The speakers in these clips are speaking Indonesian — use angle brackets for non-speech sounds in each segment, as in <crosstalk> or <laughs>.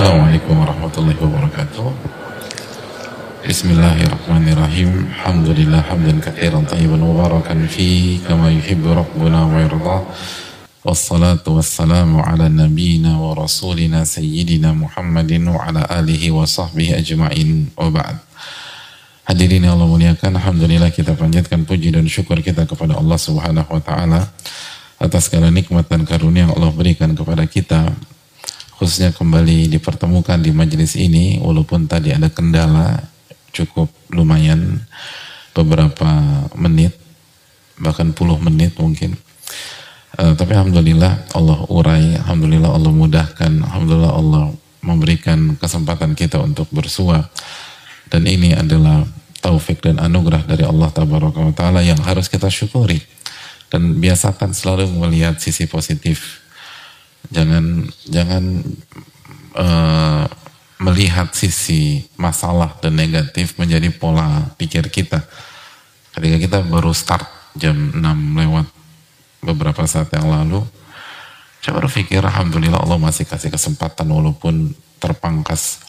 Assalamualaikum warahmatullahi wabarakatuh. Bismillahirrahmanirrahim. Alhamdulillah hamdan katsiran tayyiban mubarakan fi kama yuhibbu rabbuna wa yarda. Wassalatu wassalamu ala nabiyyina wa rasulina sayyidina Muhammadin wa ala alihi wa sahbihi ajma'in wa ba'd. Hadirin yang Allah muliakan, Alhamdulillah kita panjatkan puji dan syukur kita kepada Allah Subhanahu wa taala atas segala nikmat dan karunia yang Allah berikan kepada kita khususnya kembali dipertemukan di majelis ini walaupun tadi ada kendala cukup lumayan beberapa menit bahkan puluh menit mungkin. Uh, tapi Alhamdulillah Allah urai Alhamdulillah Allah mudahkan Alhamdulillah Allah memberikan kesempatan kita untuk bersua. Dan ini adalah taufik dan anugerah dari Allah Taala yang harus kita syukuri. Dan biasakan selalu melihat sisi positif jangan jangan uh, melihat sisi masalah dan negatif menjadi pola pikir kita. Ketika kita baru start jam 6 lewat beberapa saat yang lalu coba berpikir Alhamdulillah Allah masih kasih kesempatan walaupun terpangkas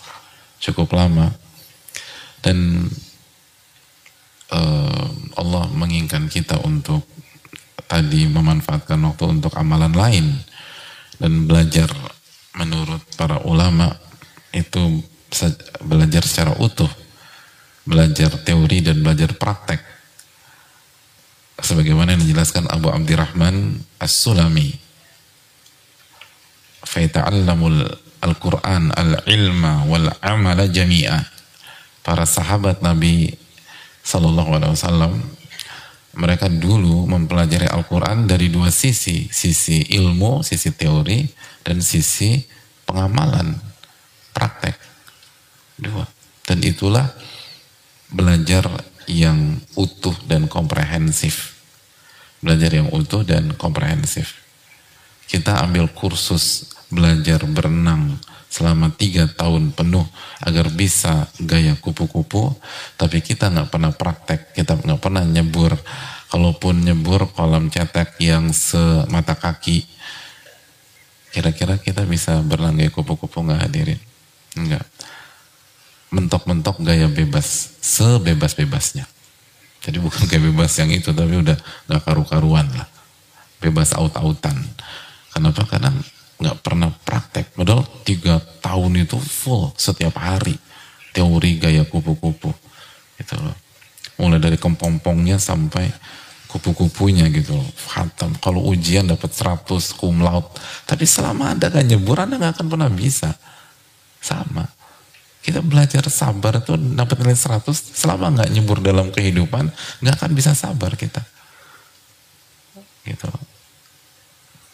cukup lama. Dan uh, Allah menginginkan kita untuk tadi memanfaatkan waktu untuk amalan lain dan belajar menurut para ulama itu belajar secara utuh. Belajar teori dan belajar praktek. Sebagaimana yang dijelaskan Abu Abdirrahman As-Sulami. Faita'allamul al-Quran al-ilma wal-amala jami'a. Para sahabat Nabi Sallallahu Alaihi Wasallam mereka dulu mempelajari Al-Quran dari dua sisi, sisi ilmu, sisi teori, dan sisi pengamalan, praktek. Dua. Dan itulah belajar yang utuh dan komprehensif. Belajar yang utuh dan komprehensif. Kita ambil kursus belajar berenang selama tiga tahun penuh agar bisa gaya kupu-kupu. Tapi kita nggak pernah praktek kita nggak pernah nyebur. Kalaupun nyebur kolam cetek yang semata kaki kira-kira kita bisa berenang gaya kupu-kupu nggak hadirin? Enggak mentok-mentok gaya bebas sebebas-bebasnya. Jadi bukan gaya bebas yang itu tapi udah nggak karu-karuan lah. Bebas aut-autan kenapa? Karena nggak pernah praktek. Padahal tiga tahun itu full setiap hari teori gaya kupu-kupu. Gitu loh. Mulai dari kepompongnya sampai kupu-kupunya gitu loh. Kalau ujian dapat 100 cum laude. Tapi selama Anda gak nyebur, Anda gak akan pernah bisa. Sama. Kita belajar sabar itu dapat nilai 100 selama nggak nyebur dalam kehidupan nggak akan bisa sabar kita. Gitu.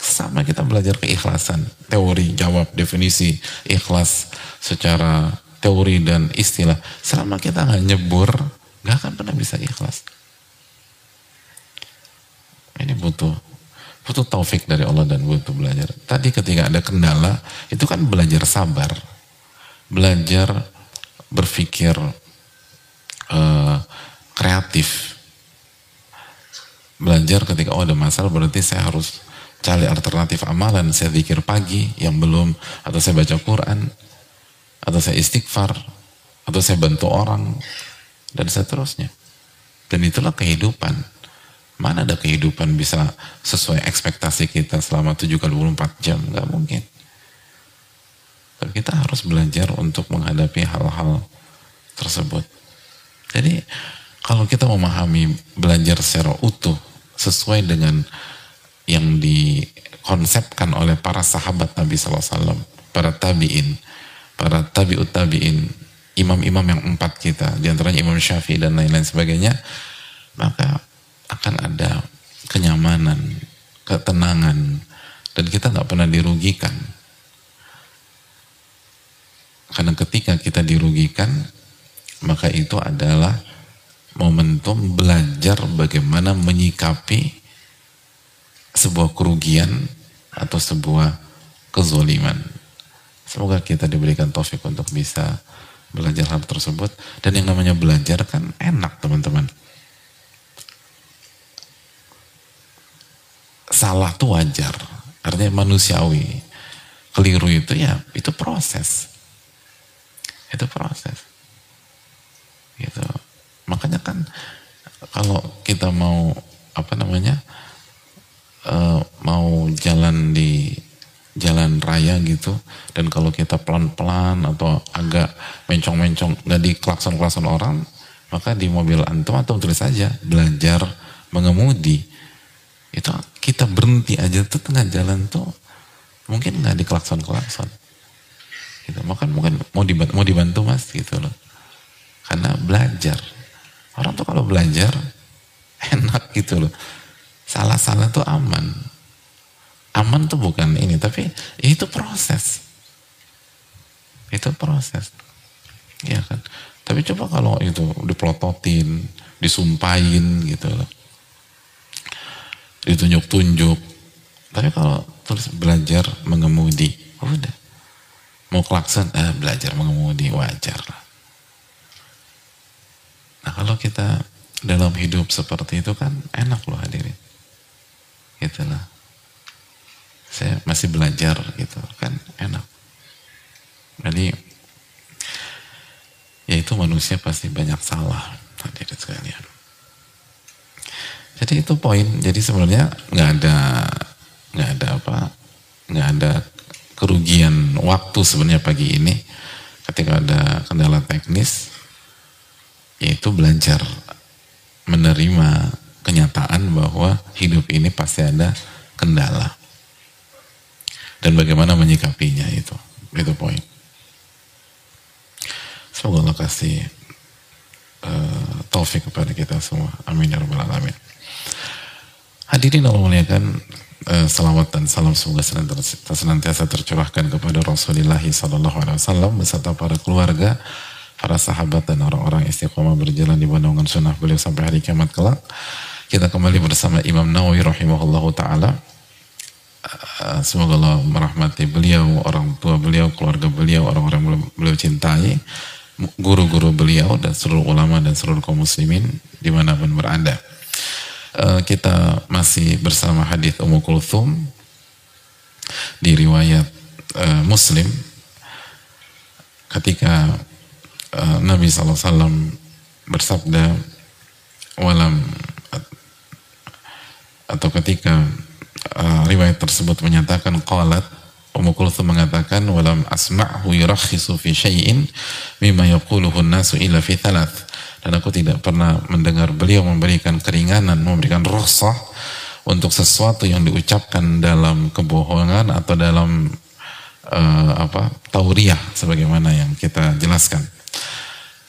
Sama kita belajar keikhlasan, teori, jawab, definisi, ikhlas secara teori dan istilah. Selama kita nggak nyebur, nggak akan pernah bisa ikhlas. Ini butuh butuh taufik dari Allah dan butuh belajar. Tadi ketika ada kendala, itu kan belajar sabar, belajar berpikir uh, kreatif, belajar ketika oh ada masalah berarti saya harus cari alternatif amalan, saya zikir pagi yang belum, atau saya baca Quran, atau saya istighfar, atau saya bantu orang, dan seterusnya. Dan itulah kehidupan. Mana ada kehidupan bisa sesuai ekspektasi kita selama 7 kali 24 jam? Gak mungkin. Dan kita harus belajar untuk menghadapi hal-hal tersebut. Jadi kalau kita memahami belajar secara utuh sesuai dengan yang dikonsepkan oleh para sahabat Nabi SAW, para tabi'in, para tabi'ut tabi'in, imam-imam yang empat kita, di antaranya Imam Syafi'i dan lain-lain sebagainya, maka akan ada kenyamanan, ketenangan, dan kita nggak pernah dirugikan. Karena ketika kita dirugikan, maka itu adalah momentum belajar bagaimana menyikapi sebuah kerugian atau sebuah kezoliman. Semoga kita diberikan taufik untuk bisa belajar hal tersebut. Dan yang namanya belajar kan enak teman-teman. Salah tuh wajar. Artinya manusiawi. Keliru itu ya, itu proses. Itu proses. Gitu. Makanya kan kalau kita mau apa namanya uh, mau jalan di jalan raya gitu. Dan kalau kita pelan-pelan atau agak mencong-mencong nggak di klakson-klakson orang maka di mobil antum atau tulis saja belajar mengemudi. Itu kita berhenti aja tuh tengah jalan tuh mungkin nggak di klakson-klakson. Gitu. Maka mungkin mau dibantu, mau dibantu mas gitu loh. Karena belajar. Orang tuh kalau belajar <laughs> enak gitu loh salah-salah tuh aman. Aman tuh bukan ini tapi itu proses. Itu proses. Ya kan? Tapi coba kalau itu dipelototin disumpahin gitu loh. Ditunjuk-tunjuk. Tapi kalau terus belajar mengemudi udah. Mau klakson eh, belajar mengemudi wajar lah. Nah kalau kita dalam hidup seperti itu kan enak loh hadirin gitu lah. Saya masih belajar gitu kan enak. Jadi ya itu manusia pasti banyak salah hadirin sekalian. Jadi itu poin. Jadi sebenarnya nggak ada nggak ada apa nggak ada kerugian waktu sebenarnya pagi ini ketika ada kendala teknis yaitu belajar menerima kenyataan bahwa hidup ini pasti ada kendala. Dan bagaimana menyikapinya itu. Itu poin. Semoga Allah kasih uh, taufik kepada kita semua. Amin ya rabbal alamin. Hadirin Allah muliakan uh, salawat dan salam semoga senantiasa, tercurahkan kepada Rasulullah sallallahu alaihi wasallam beserta para keluarga para sahabat dan orang-orang istiqomah berjalan di bandungan sunnah beliau sampai hari kiamat kelak kita kembali bersama Imam Nawawi rahimahullahu taala Eh, semoga Allah merahmati beliau, orang tua beliau, keluarga beliau, orang-orang yang beliau cintai, guru-guru beliau dan seluruh ulama dan seluruh kaum muslimin di mana pun berada. Uh, kita masih bersama hadis Ummu Kulthum di riwayat uh, Muslim ketika uh, Nabi SAW bersabda walam atau ketika uh, riwayat tersebut menyatakan qalat Ummu Kulthum mengatakan walam asma'hu yurakhisu fi syai'in mimma yaquluhu an-nasu illa fi thalath. Dan aku tidak pernah mendengar beliau memberikan keringanan memberikan rukhsah untuk sesuatu yang diucapkan dalam kebohongan atau dalam uh, apa tauriah sebagaimana yang kita jelaskan.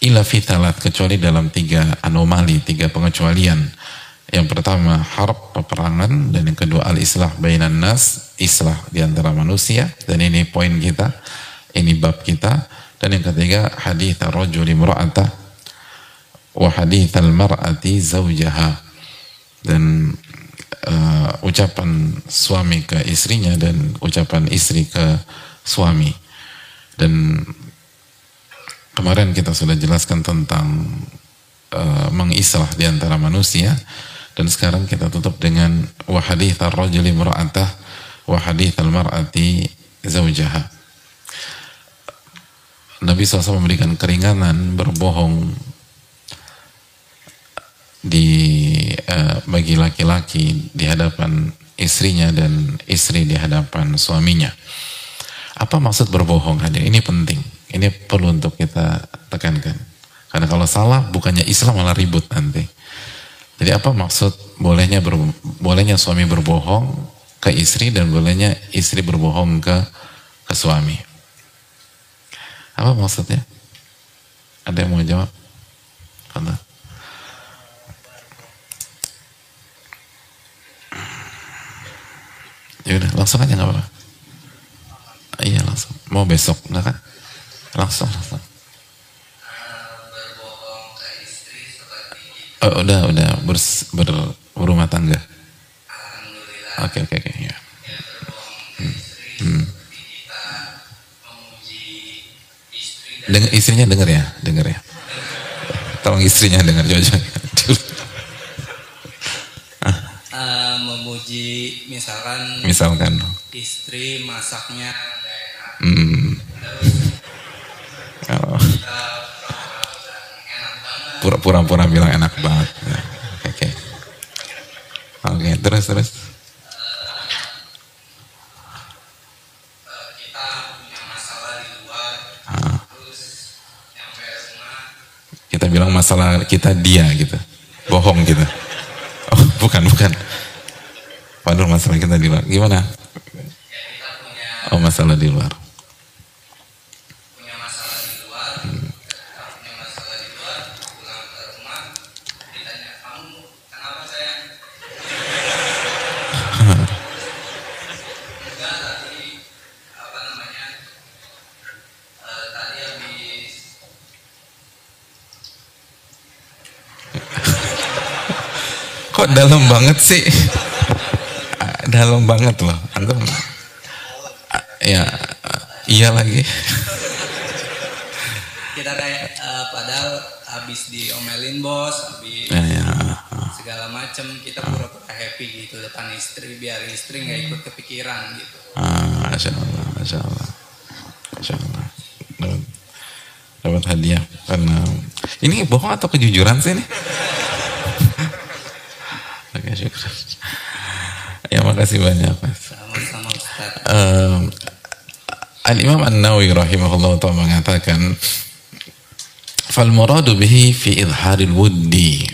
Illa fi thalath kecuali dalam tiga anomali tiga pengecualian yang pertama harap peperangan dan yang kedua al-islah bainan nas, islah di antara manusia. Dan ini poin kita, ini bab kita. Dan yang ketiga hadits rajuli imra'ata wa hadits al-mar'ati zaujaha dan uh, ucapan suami ke istrinya dan ucapan istri ke suami. Dan kemarin kita sudah jelaskan tentang uh, mengislah di antara manusia dan sekarang kita tutup dengan wa hadits ar-rajuli imra'atah wa hadits al-mar'ati zaujaha. Nabi SAW memberikan keringanan berbohong di uh, bagi laki-laki di hadapan istrinya dan istri di hadapan suaminya. Apa maksud berbohong hadir? Ini penting. Ini perlu untuk kita tekankan. Karena kalau salah bukannya Islam malah ribut nanti. Jadi apa maksud bolehnya ber, bolehnya suami berbohong ke istri dan bolehnya istri berbohong ke ke suami? Apa maksudnya? Ada yang mau jawab? Kata. Ya udah langsung aja nggak apa-apa. Iya langsung. Mau besok nggak kan? Langsung langsung. Oh, udah udah bers, ber, berumah tangga. Oke oke oke ya. Hmm. Hmm. Dengar istrinya dengar ya, dengar ya. Tolong istrinya dengar Jojo. uh, memuji misalkan misalkan istri masaknya hmm. oh. Pura-pura bilang enak banget. Oke. Okay. Oke, okay, terus terus. Kita bilang masalah kita dia gitu. Bohong gitu. Oh, bukan, bukan. Padahal masalah kita di luar. Gimana? Oh, masalah di luar. Kok dalam banget sih? dalam banget loh. Antum ya iya lagi. Kita kayak uh, padahal habis diomelin bos, habis ya, ya. segala macem kita pura-pura happy gitu depan istri biar istri nggak ikut kepikiran gitu. Ah, masya Allah, masya Allah, masya Allah. Dapat, dapat hadiah karena ini bohong atau kejujuran sih ini? Oke, syukur. Ya, makasih banyak, Mas. Sama-sama Ustaz. Um, Al-Imam An-Nawawi rahimahullah ta'ala mengatakan fal muradu bihi fi idharil wuddi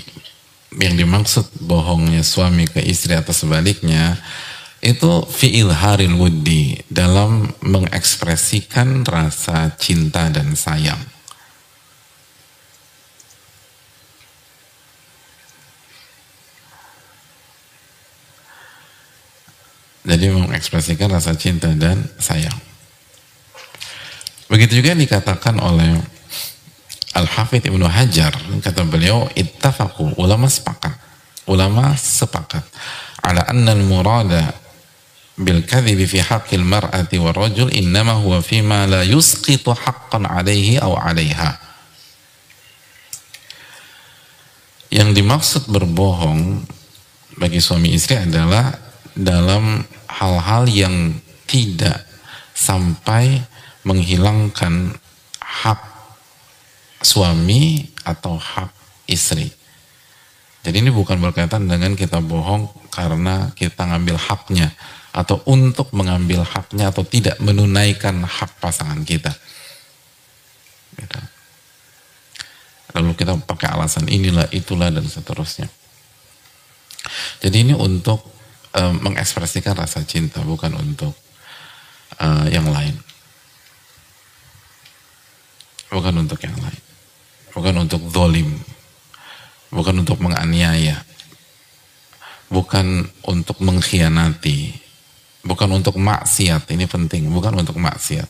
yang dimaksud bohongnya suami ke istri atau sebaliknya itu fi idharil wuddi dalam mengekspresikan rasa cinta dan sayang Jadi mengekspresikan rasa cinta dan sayang. Begitu juga dikatakan oleh Al-Hafidh Ibnu Hajar, kata beliau, ittafaqu, ulama sepakat. Ulama sepakat. Ala anna al-murada bil kadhibi fi haqqil mar'ati wa rajul innama huwa fima la yusqitu haqqan alaihi aw alaiha. Yang dimaksud berbohong bagi suami istri adalah dalam hal-hal yang tidak sampai menghilangkan hak suami atau hak istri. Jadi ini bukan berkaitan dengan kita bohong karena kita ngambil haknya atau untuk mengambil haknya atau tidak menunaikan hak pasangan kita. Gitu. Lalu kita pakai alasan inilah, itulah dan seterusnya. Jadi ini untuk uh, mengekspresikan rasa cinta, bukan untuk uh, yang lain. Bukan untuk yang lain. Bukan untuk zolim. Bukan untuk menganiaya. Bukan untuk mengkhianati. Bukan untuk maksiat. Ini penting. Bukan untuk maksiat.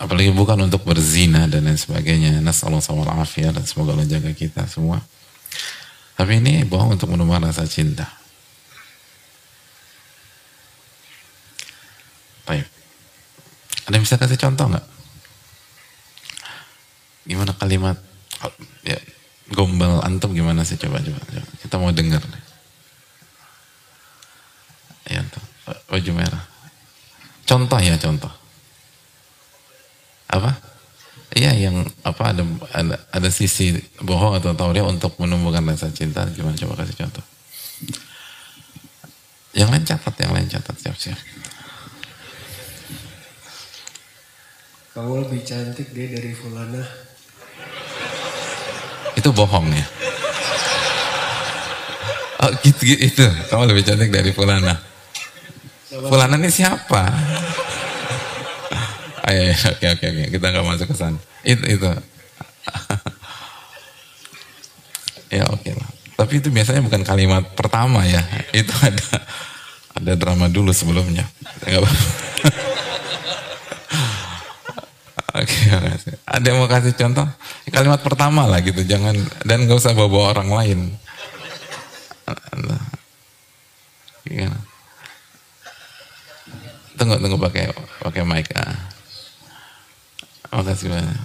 Apalagi bukan untuk berzina dan lain sebagainya. Nasallahu afiyah dan semoga Allah jaga kita semua. Tapi ini bohong untuk menumbuhkan rasa cinta. Baik. Ada yang bisa kasih contoh nggak? Gimana kalimat ya, gombal antum gimana sih coba coba, coba. kita mau dengar ya tuh baju merah contoh ya contoh apa Iya yang apa ada ada, ada sisi bohong atau tauria untuk menumbuhkan rasa cinta gimana coba kasih contoh. Yang lain catat, yang lain catat siap-siap. Kamu lebih cantik deh dari Fulana. Itu bohong ya. Oh gitu, gitu itu. Kamu lebih cantik dari Fulana. Fulana ini siapa? Ayo, <laughs> oke oke oke, kita nggak masuk ke sana. Itu itu. <laughs> ya oke lah. Tapi itu biasanya bukan kalimat pertama ya. Itu ada ada drama dulu sebelumnya. <laughs> Oke, okay, ada yang mau kasih contoh? Kalimat pertama lah gitu, jangan dan nggak usah bawa-bawa orang lain. Gimana? Tunggu, tunggu pakai pakai mic. Ah. Makasih banyak.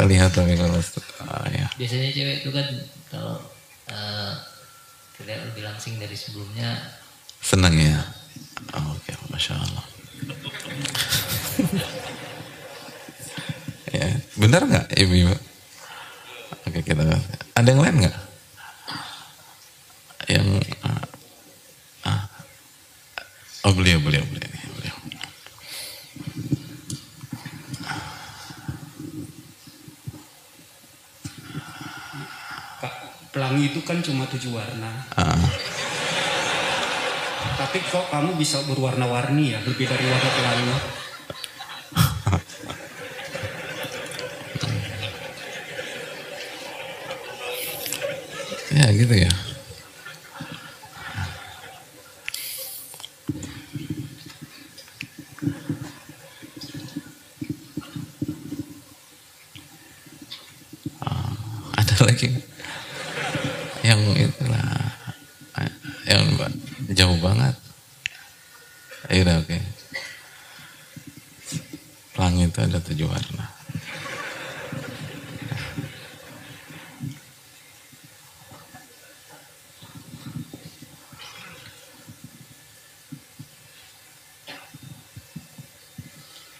Terlihat tapi kalau ah, ya. Biasanya cewek itu kan kalau uh, tidak lebih langsing dari sebelumnya. Senang ya? Oh, Oke, Masya Allah. <laughs> ya, benar nggak ibu-ibu? Oke, kita ada yang lain nggak? Yang ah, ah. oh beliau beliau beliau pelangi itu kan cuma tujuh warna. Ah, Tapi kok kamu bisa berwarna-warni ya, lebih dari warna pelangi. Ya gitu ya. Ah, ada lagi nggak? yang itulah yang jauh banget. Iya oke. Pelangi itu ada tujuh warna.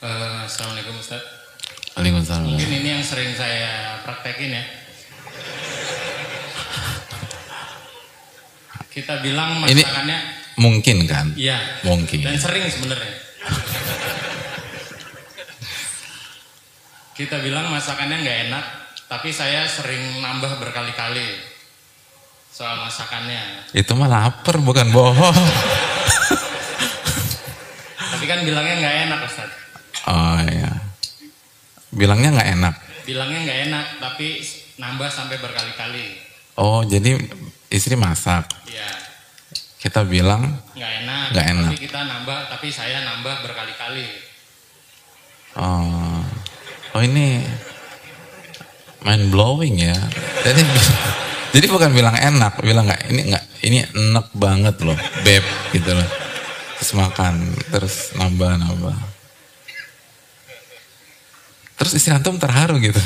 Eh, Assalamualaikum Ustaz. Waalaikumsalam. Mungkin ini yang sering saya praktekin ya. Kita bilang Ini- masakannya Mungkin kan? iya. Mungkin. Dan sering sebenarnya. Kita bilang masakannya nggak enak, tapi saya sering nambah berkali-kali soal masakannya. Itu mah lapar bukan bohong. Tapi kan bilangnya nggak enak Ustaz. Oh iya. Bilangnya nggak enak. Bilangnya nggak enak, tapi nambah sampai berkali-kali. Oh jadi istri masak. Iya, Kita bilang, nggak enak. Nggak enak. Tapi kita nambah, tapi saya nambah berkali-kali. oh, oh ini mind blowing ya. Jadi <laughs> jadi bukan bilang enak, bilang nggak ini nggak ini enak banget loh, beb gitu loh. Terus makan, terus nambah nambah. Terus istri antum terharu gitu.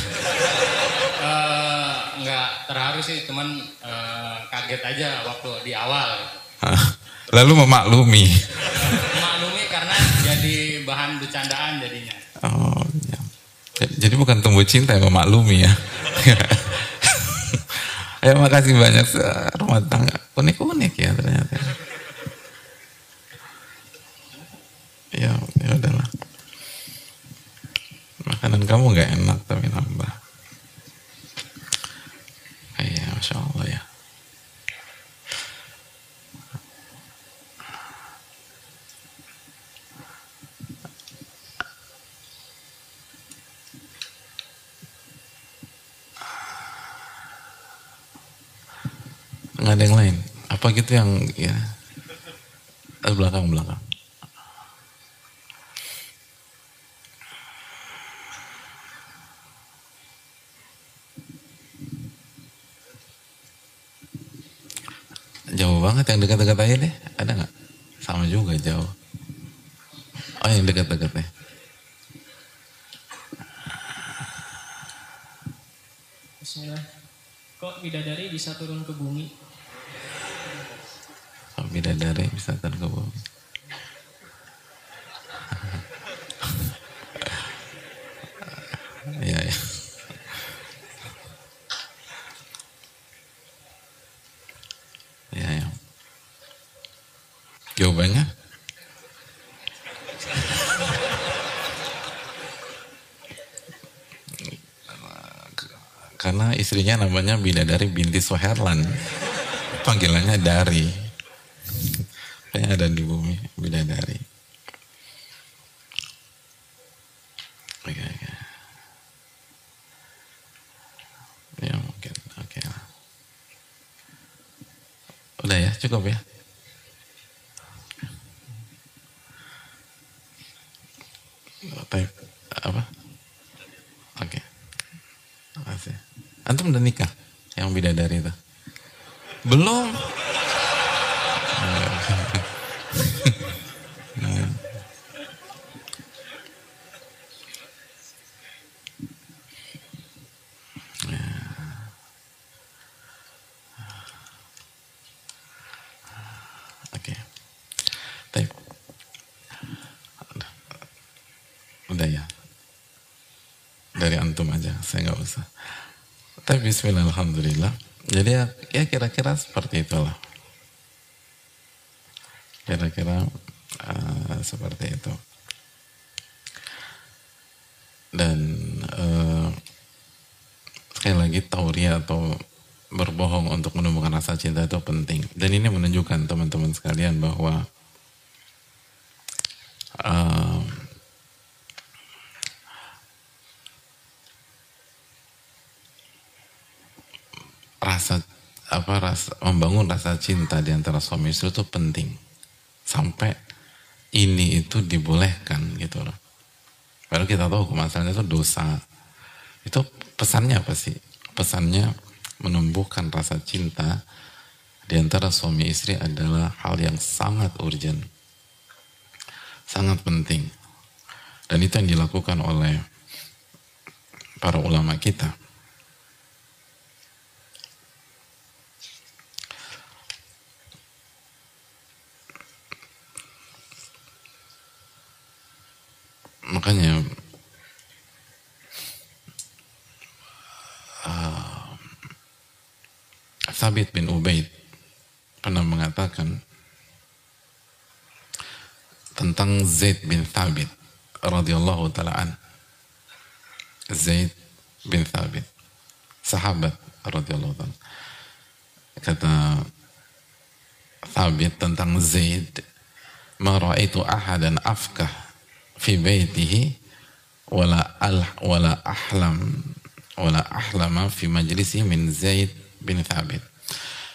Eh, nggak terharu sih, cuman eh, kaget aja waktu di awal. Lalu memaklumi. Maklumi karena jadi bahan bercandaan jadinya. Oh, ya. Jadi- bukan tumbuh cinta yang memaklumi ya. <laughs> Ayo makasih banyak rumah tangga unik-unik ya ternyata. Ya, ya udahlah. Makanan kamu nggak enak tapi nambah. Iya, masya Allah ya. Nggak ada yang lain. Apa gitu yang ya. Belakang belakang. Jauh banget yang dekat-dekat aja ada nggak sama juga jauh oh yang dekat-dekat deh Bismillah. Kok bidadari bisa turun ke bumi? Oh, bidadari bisa turun ke bumi. Iya, iya. Iya, iya. Jawabannya? Karena istrinya namanya Bidadari binti Soherlan. Panggilannya Dari. Kayaknya ada di bumi Bidadari. Oke, oke. Ya mungkin, oke. Udah ya, cukup ya. Apa? Oke. Makasih. Antum udah nikah? Yang bidadari itu? Belum. saya nggak usah. Tapi Bismillah, Alhamdulillah. Jadi ya, ya kira-kira seperti itulah. Kira-kira uh, seperti itu. Dan uh, sekali lagi tauria atau berbohong untuk menumbuhkan rasa cinta itu penting. Dan ini menunjukkan teman-teman sekalian bahwa uh, rasa apa rasa membangun rasa cinta di antara suami istri itu penting sampai ini itu dibolehkan gitu loh. Baru kita tahu hukum itu dosa. Itu pesannya apa sih? Pesannya menumbuhkan rasa cinta di antara suami istri adalah hal yang sangat urgent. Sangat penting. Dan itu yang dilakukan oleh para ulama kita. makanya uh, Sabit bin Ubaid pernah mengatakan tentang Zaid bin Thabit radhiyallahu taalaan Zaid bin Thabit. Sahabat radhiyallahu taala. Kata Thabit tentang Zaid ma raaitu ahadan afkah fi baitihi wala al wala ahlam wala ahlama fi majlisi min Zaid bin Thabit.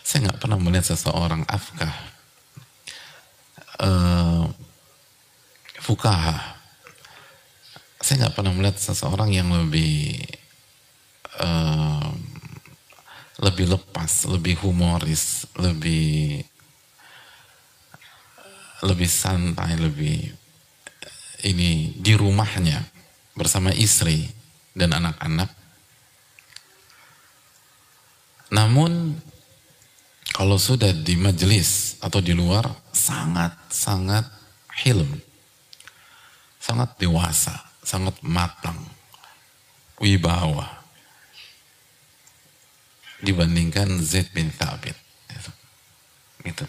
Saya nggak pernah melihat seseorang afkah uh, fukaha. Saya nggak pernah melihat seseorang yang lebih uh, lebih lepas, lebih humoris, lebih lebih santai, lebih ini di rumahnya bersama istri dan anak-anak. Namun kalau sudah di majelis atau di luar sangat-sangat hilm. Sangat dewasa, sangat matang, wibawa. Dibandingkan Zaid bin Thabit. Itu. Itu.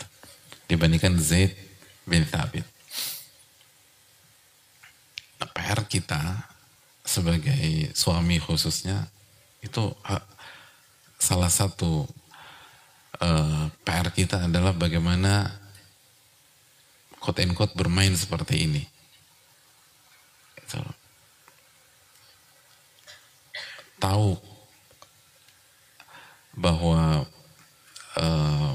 Dibandingkan Zaid bin Thabit. PR kita sebagai suami khususnya itu salah satu eh, PR kita adalah bagaimana quote and quote bermain seperti ini. Itu. Tahu bahwa uh,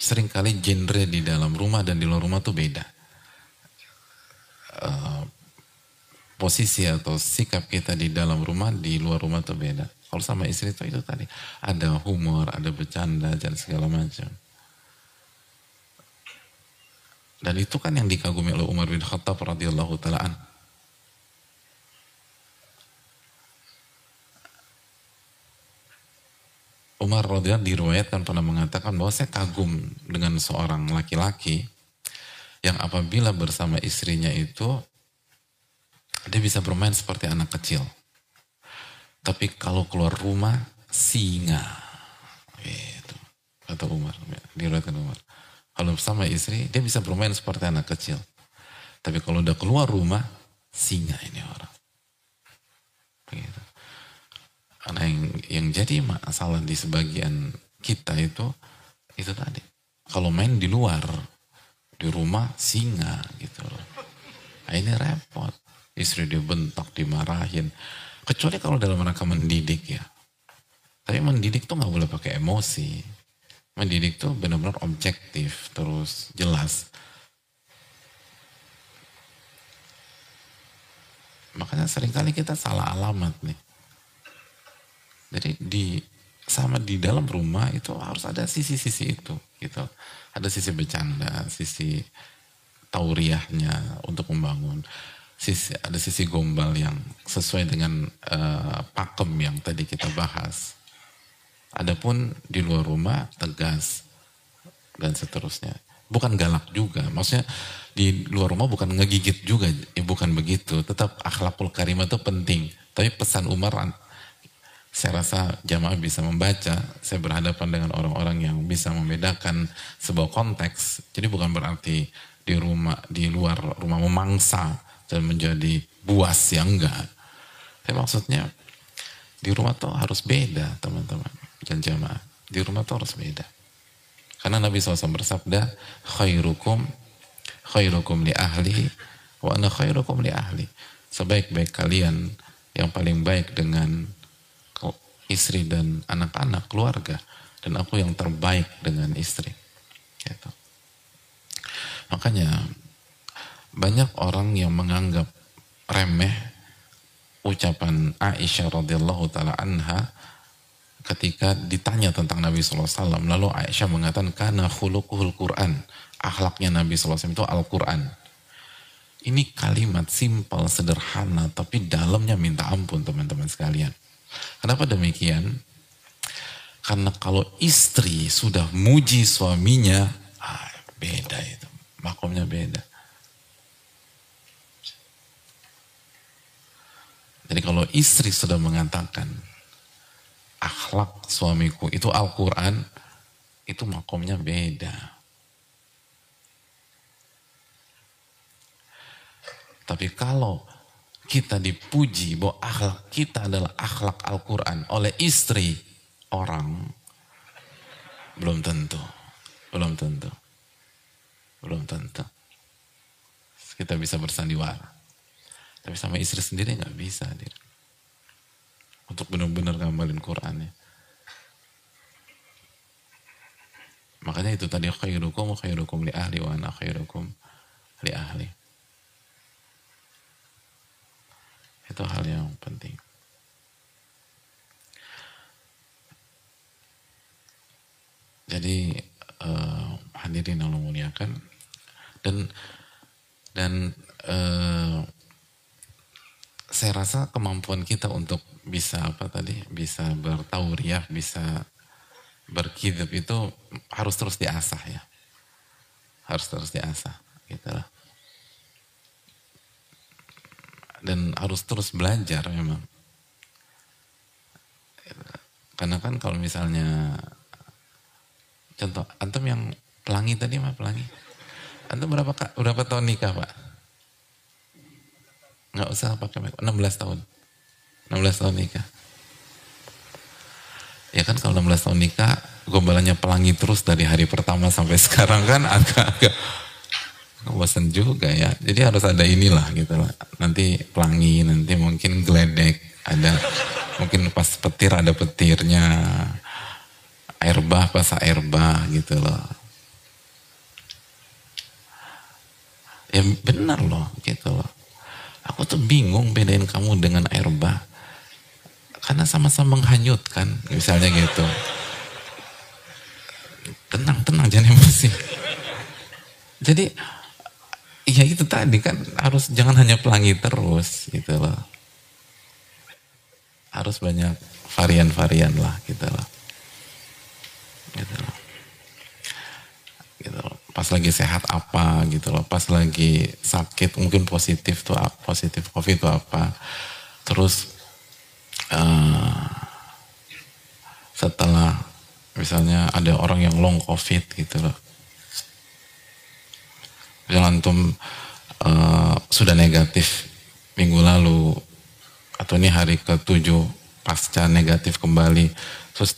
sering kali genre di dalam rumah dan di luar rumah tuh beda Eh, posisi atau sikap kita di dalam rumah di luar rumah itu beda. Kalau sama istri itu itu tadi ada humor, ada bercanda dan segala macam. Dan itu kan yang dikagumi oleh Umar bin Khattab radhiyallahu taalaan. Umar radhiyallahu diriwayatkan pernah mengatakan bahwa saya kagum dengan seorang laki-laki yang apabila bersama istrinya itu dia bisa bermain seperti anak kecil. Tapi kalau keluar rumah singa. Gitu. Kata Umar, diriwayatkan Umar. Kalau bersama istri dia bisa bermain seperti anak kecil. Tapi kalau udah keluar rumah singa ini orang. Begitu. Karena yang, yang jadi masalah di sebagian kita itu itu tadi. Kalau main di luar di rumah singa gitu loh. Nah, ini repot. Istri dia bentak, dimarahin. Kecuali kalau dalam rangka mendidik ya. Tapi mendidik tuh nggak boleh pakai emosi. Mendidik tuh benar-benar objektif, terus jelas. Makanya sering kali kita salah alamat nih. Jadi di sama di dalam rumah itu harus ada sisi-sisi itu gitu ada sisi bercanda, sisi tauriahnya untuk membangun, sisi ada sisi gombal yang sesuai dengan uh, pakem yang tadi kita bahas. Adapun di luar rumah tegas dan seterusnya. Bukan galak juga, maksudnya di luar rumah bukan ngegigit juga, ya bukan begitu. Tetap akhlakul karimah itu penting, Tapi pesan Umar saya rasa jamaah bisa membaca, saya berhadapan dengan orang-orang yang bisa membedakan sebuah konteks. Jadi bukan berarti di rumah di luar rumah memangsa dan menjadi buas yang enggak. Tapi maksudnya di rumah tuh harus beda teman-teman dan jamaah. Di rumah tuh harus beda. Karena Nabi SAW bersabda, khairukum khairukum li ahli wa ana khairukum li ahli. Sebaik-baik kalian yang paling baik dengan istri dan anak-anak, keluarga. Dan aku yang terbaik dengan istri. Gitu. Makanya banyak orang yang menganggap remeh ucapan Aisyah radhiyallahu taala anha ketika ditanya tentang Nabi SAW. Lalu Aisyah mengatakan karena khuluquhul Quran. Akhlaknya Nabi SAW itu Al-Quran. Ini kalimat simpel, sederhana, tapi dalamnya minta ampun teman-teman sekalian. Kenapa demikian? Karena kalau istri sudah muji suaminya, ah, beda itu. Makomnya beda. Jadi kalau istri sudah mengatakan akhlak suamiku itu Al-Quran, itu makomnya beda. Tapi kalau kita dipuji bahwa akhlak kita adalah akhlak Al-Quran oleh istri orang, belum tentu. Belum tentu. Belum tentu. Kita bisa bersandiwara. Tapi sama istri sendiri nggak bisa. Dir. Untuk benar-benar ngamalin Qurannya. Makanya itu tadi khairukum khairukum li ahli wa ana khairukum li ahli. Itu hal yang penting. Jadi uh, hadirin yang memuliakan dan dan uh, saya rasa kemampuan kita untuk bisa apa tadi bisa bertauriah bisa berkidab itu harus terus diasah ya harus terus diasah gitu lah dan harus terus belajar memang. Karena kan kalau misalnya contoh antum yang pelangi tadi mah pelangi. Antum berapa berapa tahun nikah pak? Nggak usah pakai make 16 tahun. 16 tahun nikah. Ya kan kalau 16 tahun nikah, gombalannya pelangi terus dari hari pertama sampai <laughs> sekarang kan agak-agak bosan juga ya. Jadi harus ada inilah gitu lah. Nanti pelangi, nanti mungkin geledek, ada mungkin pas petir ada petirnya. Air bah pas air bah gitu loh. Ya benar loh gitu loh. Aku tuh bingung bedain kamu dengan air bah. Karena sama-sama menghanyutkan, misalnya gitu. Tenang, tenang, jangan emosi. Jadi ya itu tadi kan harus jangan hanya pelangi terus gitu loh. Harus banyak varian-varian lah gitu loh. Gitu loh. Gitu loh. Pas lagi sehat apa gitu loh. Pas lagi sakit mungkin positif tuh positif covid itu apa. Terus uh, setelah misalnya ada orang yang long covid gitu loh yang antum uh, sudah negatif minggu lalu atau ini hari ketujuh pasca negatif kembali terus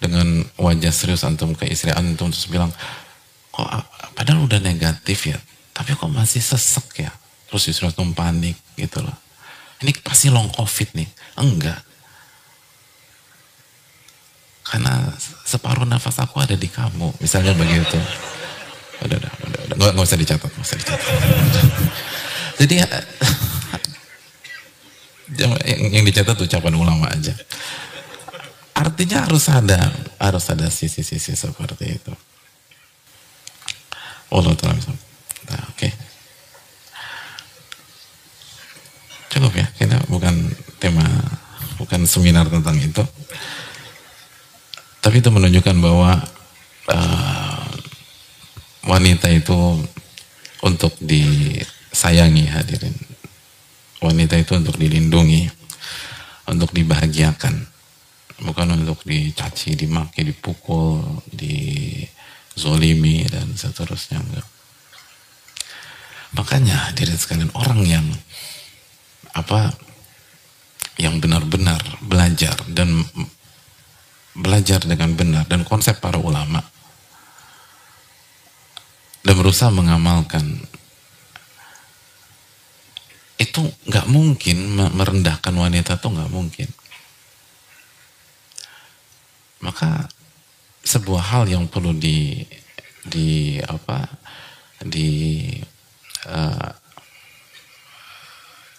dengan wajah serius antum ke istri antum terus bilang kok padahal udah negatif ya tapi kok masih sesek ya? Terus istri antum panik gitu loh. Ini pasti long covid nih. Enggak. Karena separuh nafas aku ada di kamu misalnya begitu. Udah udah udah, udah. Nggak, nggak usah dicatat nggak usah dicatat. Jadi yang, yang dicatat ucapan ulama aja. Artinya harus ada harus ada sisi-sisi seperti itu Allah taala nah, oke okay. cukup ya kita bukan tema bukan seminar tentang itu tapi itu menunjukkan bahwa uh, wanita itu untuk disayangi hadirin. Wanita itu untuk dilindungi. untuk dibahagiakan bukan untuk dicaci dimaki dipukul dizolimi dan seterusnya enggak. Makanya diri sekalian orang yang apa yang benar-benar belajar dan belajar dengan benar dan konsep para ulama dan berusaha mengamalkan itu nggak mungkin merendahkan wanita tuh nggak mungkin. Maka sebuah hal yang perlu di di apa di uh,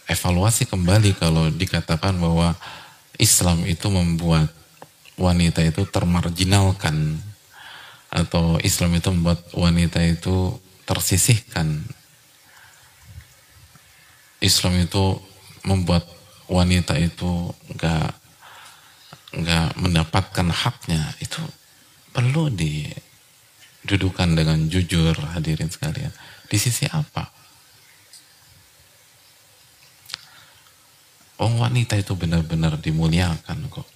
evaluasi kembali kalau dikatakan bahwa Islam itu membuat wanita itu termarginalkan atau Islam itu membuat wanita itu tersisihkan. Islam itu membuat wanita itu nggak nggak mendapatkan haknya itu perlu didudukan dengan jujur hadirin sekalian. Di sisi apa? Oh wanita itu benar-benar dimuliakan kok.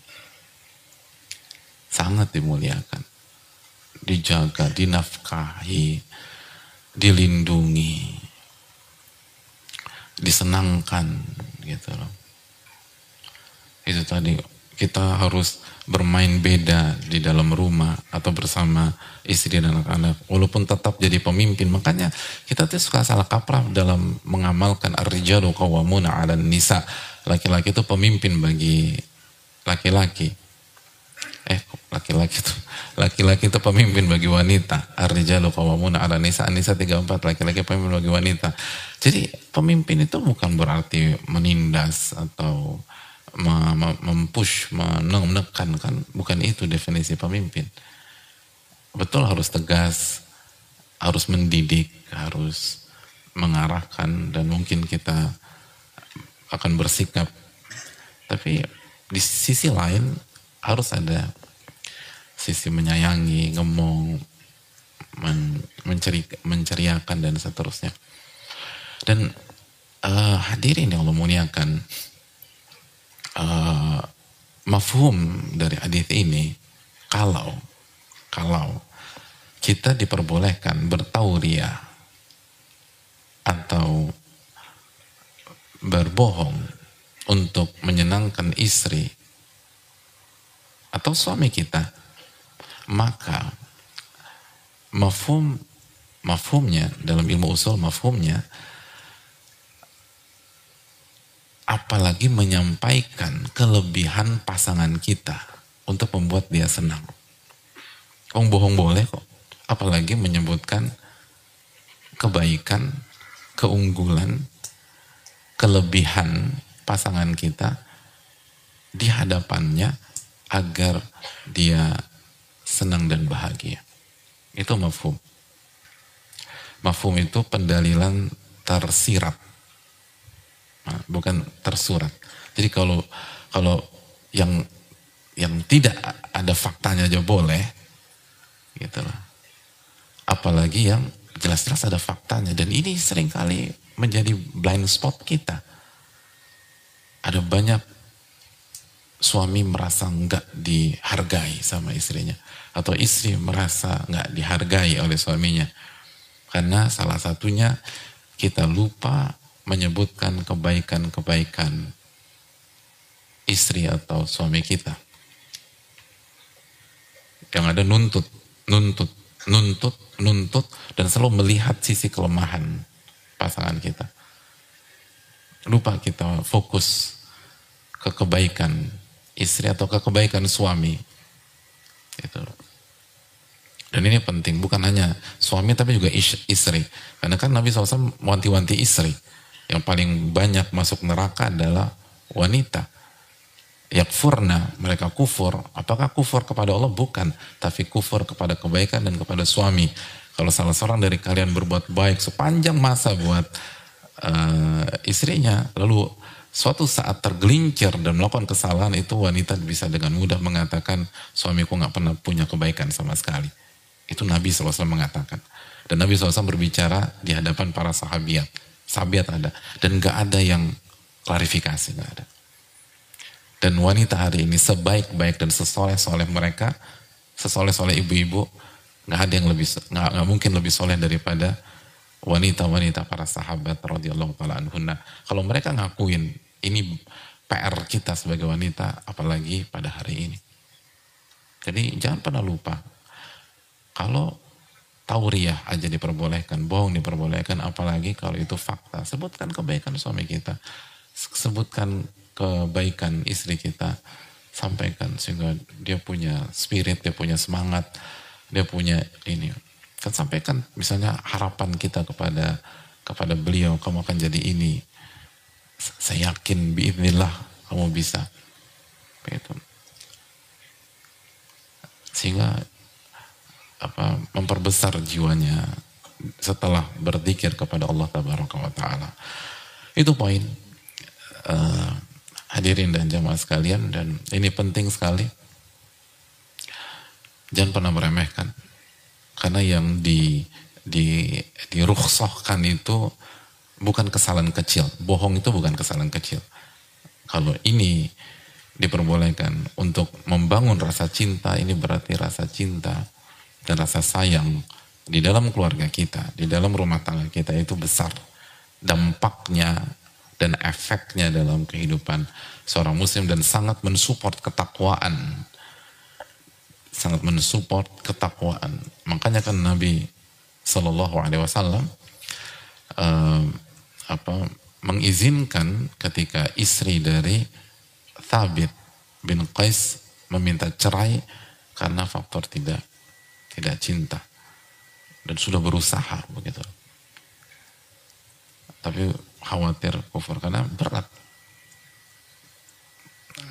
Sangat dimuliakan. Dijaga, dinafkahi, dilindungi, disenangkan gitu loh. Itu tadi kita harus bermain beda di dalam rumah atau bersama istri dan anak-anak walaupun tetap jadi pemimpin makanya kita tuh suka salah kaprah dalam mengamalkan ar-rijalu qawwamuna 'alan nisa laki-laki itu pemimpin bagi laki-laki. Eh, laki-laki itu laki-laki itu pemimpin bagi wanita. Ar-rijalu qawwamuna 'ala nisa, nisa 34 laki-laki pemimpin bagi wanita. Jadi pemimpin itu bukan berarti menindas atau mempush, menekan kan bukan itu definisi pemimpin. Betul harus tegas, harus mendidik, harus mengarahkan dan mungkin kita akan bersikap. Tapi di sisi lain harus ada sisi menyayangi, ngemong, men, menceri, menceriakan dan seterusnya. Dan uh, hadirin yang Allah muliakan, uh, mafhum dari hadis ini, kalau kalau kita diperbolehkan bertauria atau berbohong untuk menyenangkan istri atau suami kita, maka mafhum mafhumnya dalam ilmu usul mafhumnya apalagi menyampaikan kelebihan pasangan kita untuk membuat dia senang. Om bohong boleh kok. Apalagi menyebutkan kebaikan, keunggulan, kelebihan pasangan kita di hadapannya agar dia senang dan bahagia. Itu mafhum. Mafhum itu pendalilan tersirat. Nah, bukan tersurat. Jadi kalau kalau yang yang tidak ada faktanya aja boleh, gitu loh. Apalagi yang jelas-jelas ada faktanya dan ini sering kali menjadi blind spot kita. Ada banyak suami merasa nggak dihargai sama istrinya atau istri merasa nggak dihargai oleh suaminya karena salah satunya kita lupa menyebutkan kebaikan-kebaikan istri atau suami kita yang ada nuntut nuntut nuntut nuntut dan selalu melihat sisi kelemahan pasangan kita. Lupa kita fokus ke kebaikan istri atau ke kebaikan suami. Itu. Dan ini penting, bukan hanya suami tapi juga istri. Karena kan Nabi SAW wanti-wanti istri. Yang paling banyak masuk neraka adalah wanita. Yakfurna, mereka kufur. Apakah kufur kepada Allah? Bukan. Tapi kufur kepada kebaikan dan kepada suami. Kalau salah seorang dari kalian berbuat baik sepanjang masa buat uh, istrinya, lalu suatu saat tergelincir dan melakukan kesalahan itu wanita bisa dengan mudah mengatakan suamiku nggak pernah punya kebaikan sama sekali. Itu Nabi SAW mengatakan. Dan Nabi SAW berbicara di hadapan para sahabiat. Sahabiat ada. Dan nggak ada yang klarifikasi, nggak ada. Dan wanita hari ini sebaik-baik dan sesoleh-soleh mereka, sesoleh-soleh ibu-ibu, nggak ada yang lebih nggak nggak mungkin lebih soleh daripada wanita-wanita para sahabat radhiyallahu taala anhunna. Kalau mereka ngakuin ini PR kita sebagai wanita, apalagi pada hari ini. Jadi jangan pernah lupa kalau tauriah aja diperbolehkan, bohong diperbolehkan, apalagi kalau itu fakta. Sebutkan kebaikan suami kita, sebutkan kebaikan istri kita, sampaikan sehingga dia punya spirit, dia punya semangat, dia punya ini. Kan sampaikan misalnya harapan kita kepada kepada beliau, kamu akan jadi ini. Saya yakin biiznillah kamu bisa. Begitu. Sehingga apa memperbesar jiwanya setelah berzikir kepada Allah Tabaraka wa taala. Itu poin uh, hadirin dan jamaah sekalian dan ini penting sekali. Jangan pernah meremehkan karena yang di di itu bukan kesalahan kecil. Bohong itu bukan kesalahan kecil. Kalau ini diperbolehkan untuk membangun rasa cinta, ini berarti rasa cinta dan rasa sayang di dalam keluarga kita, di dalam rumah tangga kita itu besar. Dampaknya dan efeknya dalam kehidupan seorang muslim dan sangat mensupport ketakwaan. Sangat mensupport ketakwaan. Makanya kan Nabi Shallallahu Alaihi Wasallam uh, apa mengizinkan ketika istri dari Thabit bin Qais meminta cerai karena faktor tidak tidak cinta dan sudah berusaha begitu. Tapi khawatir kufur karena berat.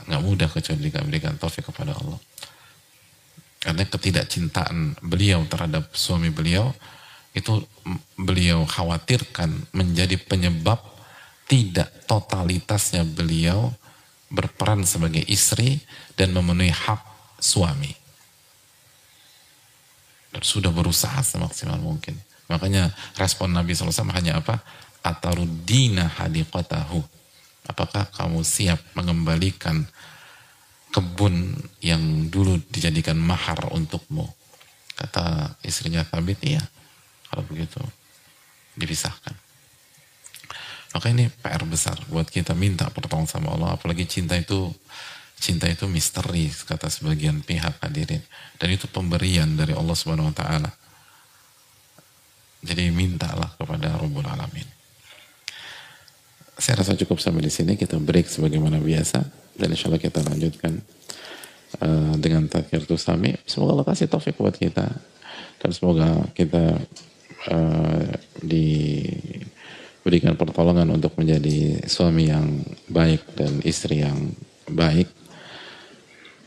Nggak mudah kecuali diberikan taufik kepada Allah. Karena ketidakcintaan beliau terhadap suami beliau itu beliau khawatirkan menjadi penyebab tidak totalitasnya beliau berperan sebagai istri dan memenuhi hak suami sudah berusaha semaksimal mungkin. Makanya respon Nabi SAW hanya apa? Atarudina hadiqatahu. Apakah kamu siap mengembalikan kebun yang dulu dijadikan mahar untukmu? Kata istrinya Thabit, iya. Kalau begitu, dipisahkan. Maka ini PR besar buat kita minta pertolongan sama Allah. Apalagi cinta itu Cinta itu misteri kata sebagian pihak hadirin dan itu pemberian dari Allah Subhanahu wa taala. Jadi mintalah kepada Rabbul Alamin. Saya rasa cukup sampai di sini kita break sebagaimana biasa dan insya Allah kita lanjutkan uh, dengan takdir sami. Semoga Allah kasih taufik buat kita dan semoga kita uh, diberikan pertolongan untuk menjadi suami yang baik dan istri yang baik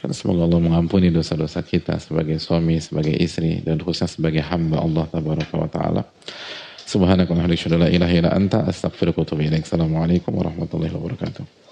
dan semoga Allah mengampuni dosa-dosa kita sebagai suami, sebagai istri, dan khususnya sebagai hamba Allah Ta'ala. Subhanaka wa la ilaha illa anta astaghfiruka wa. Assalamualaikum warahmatullahi wabarakatuh.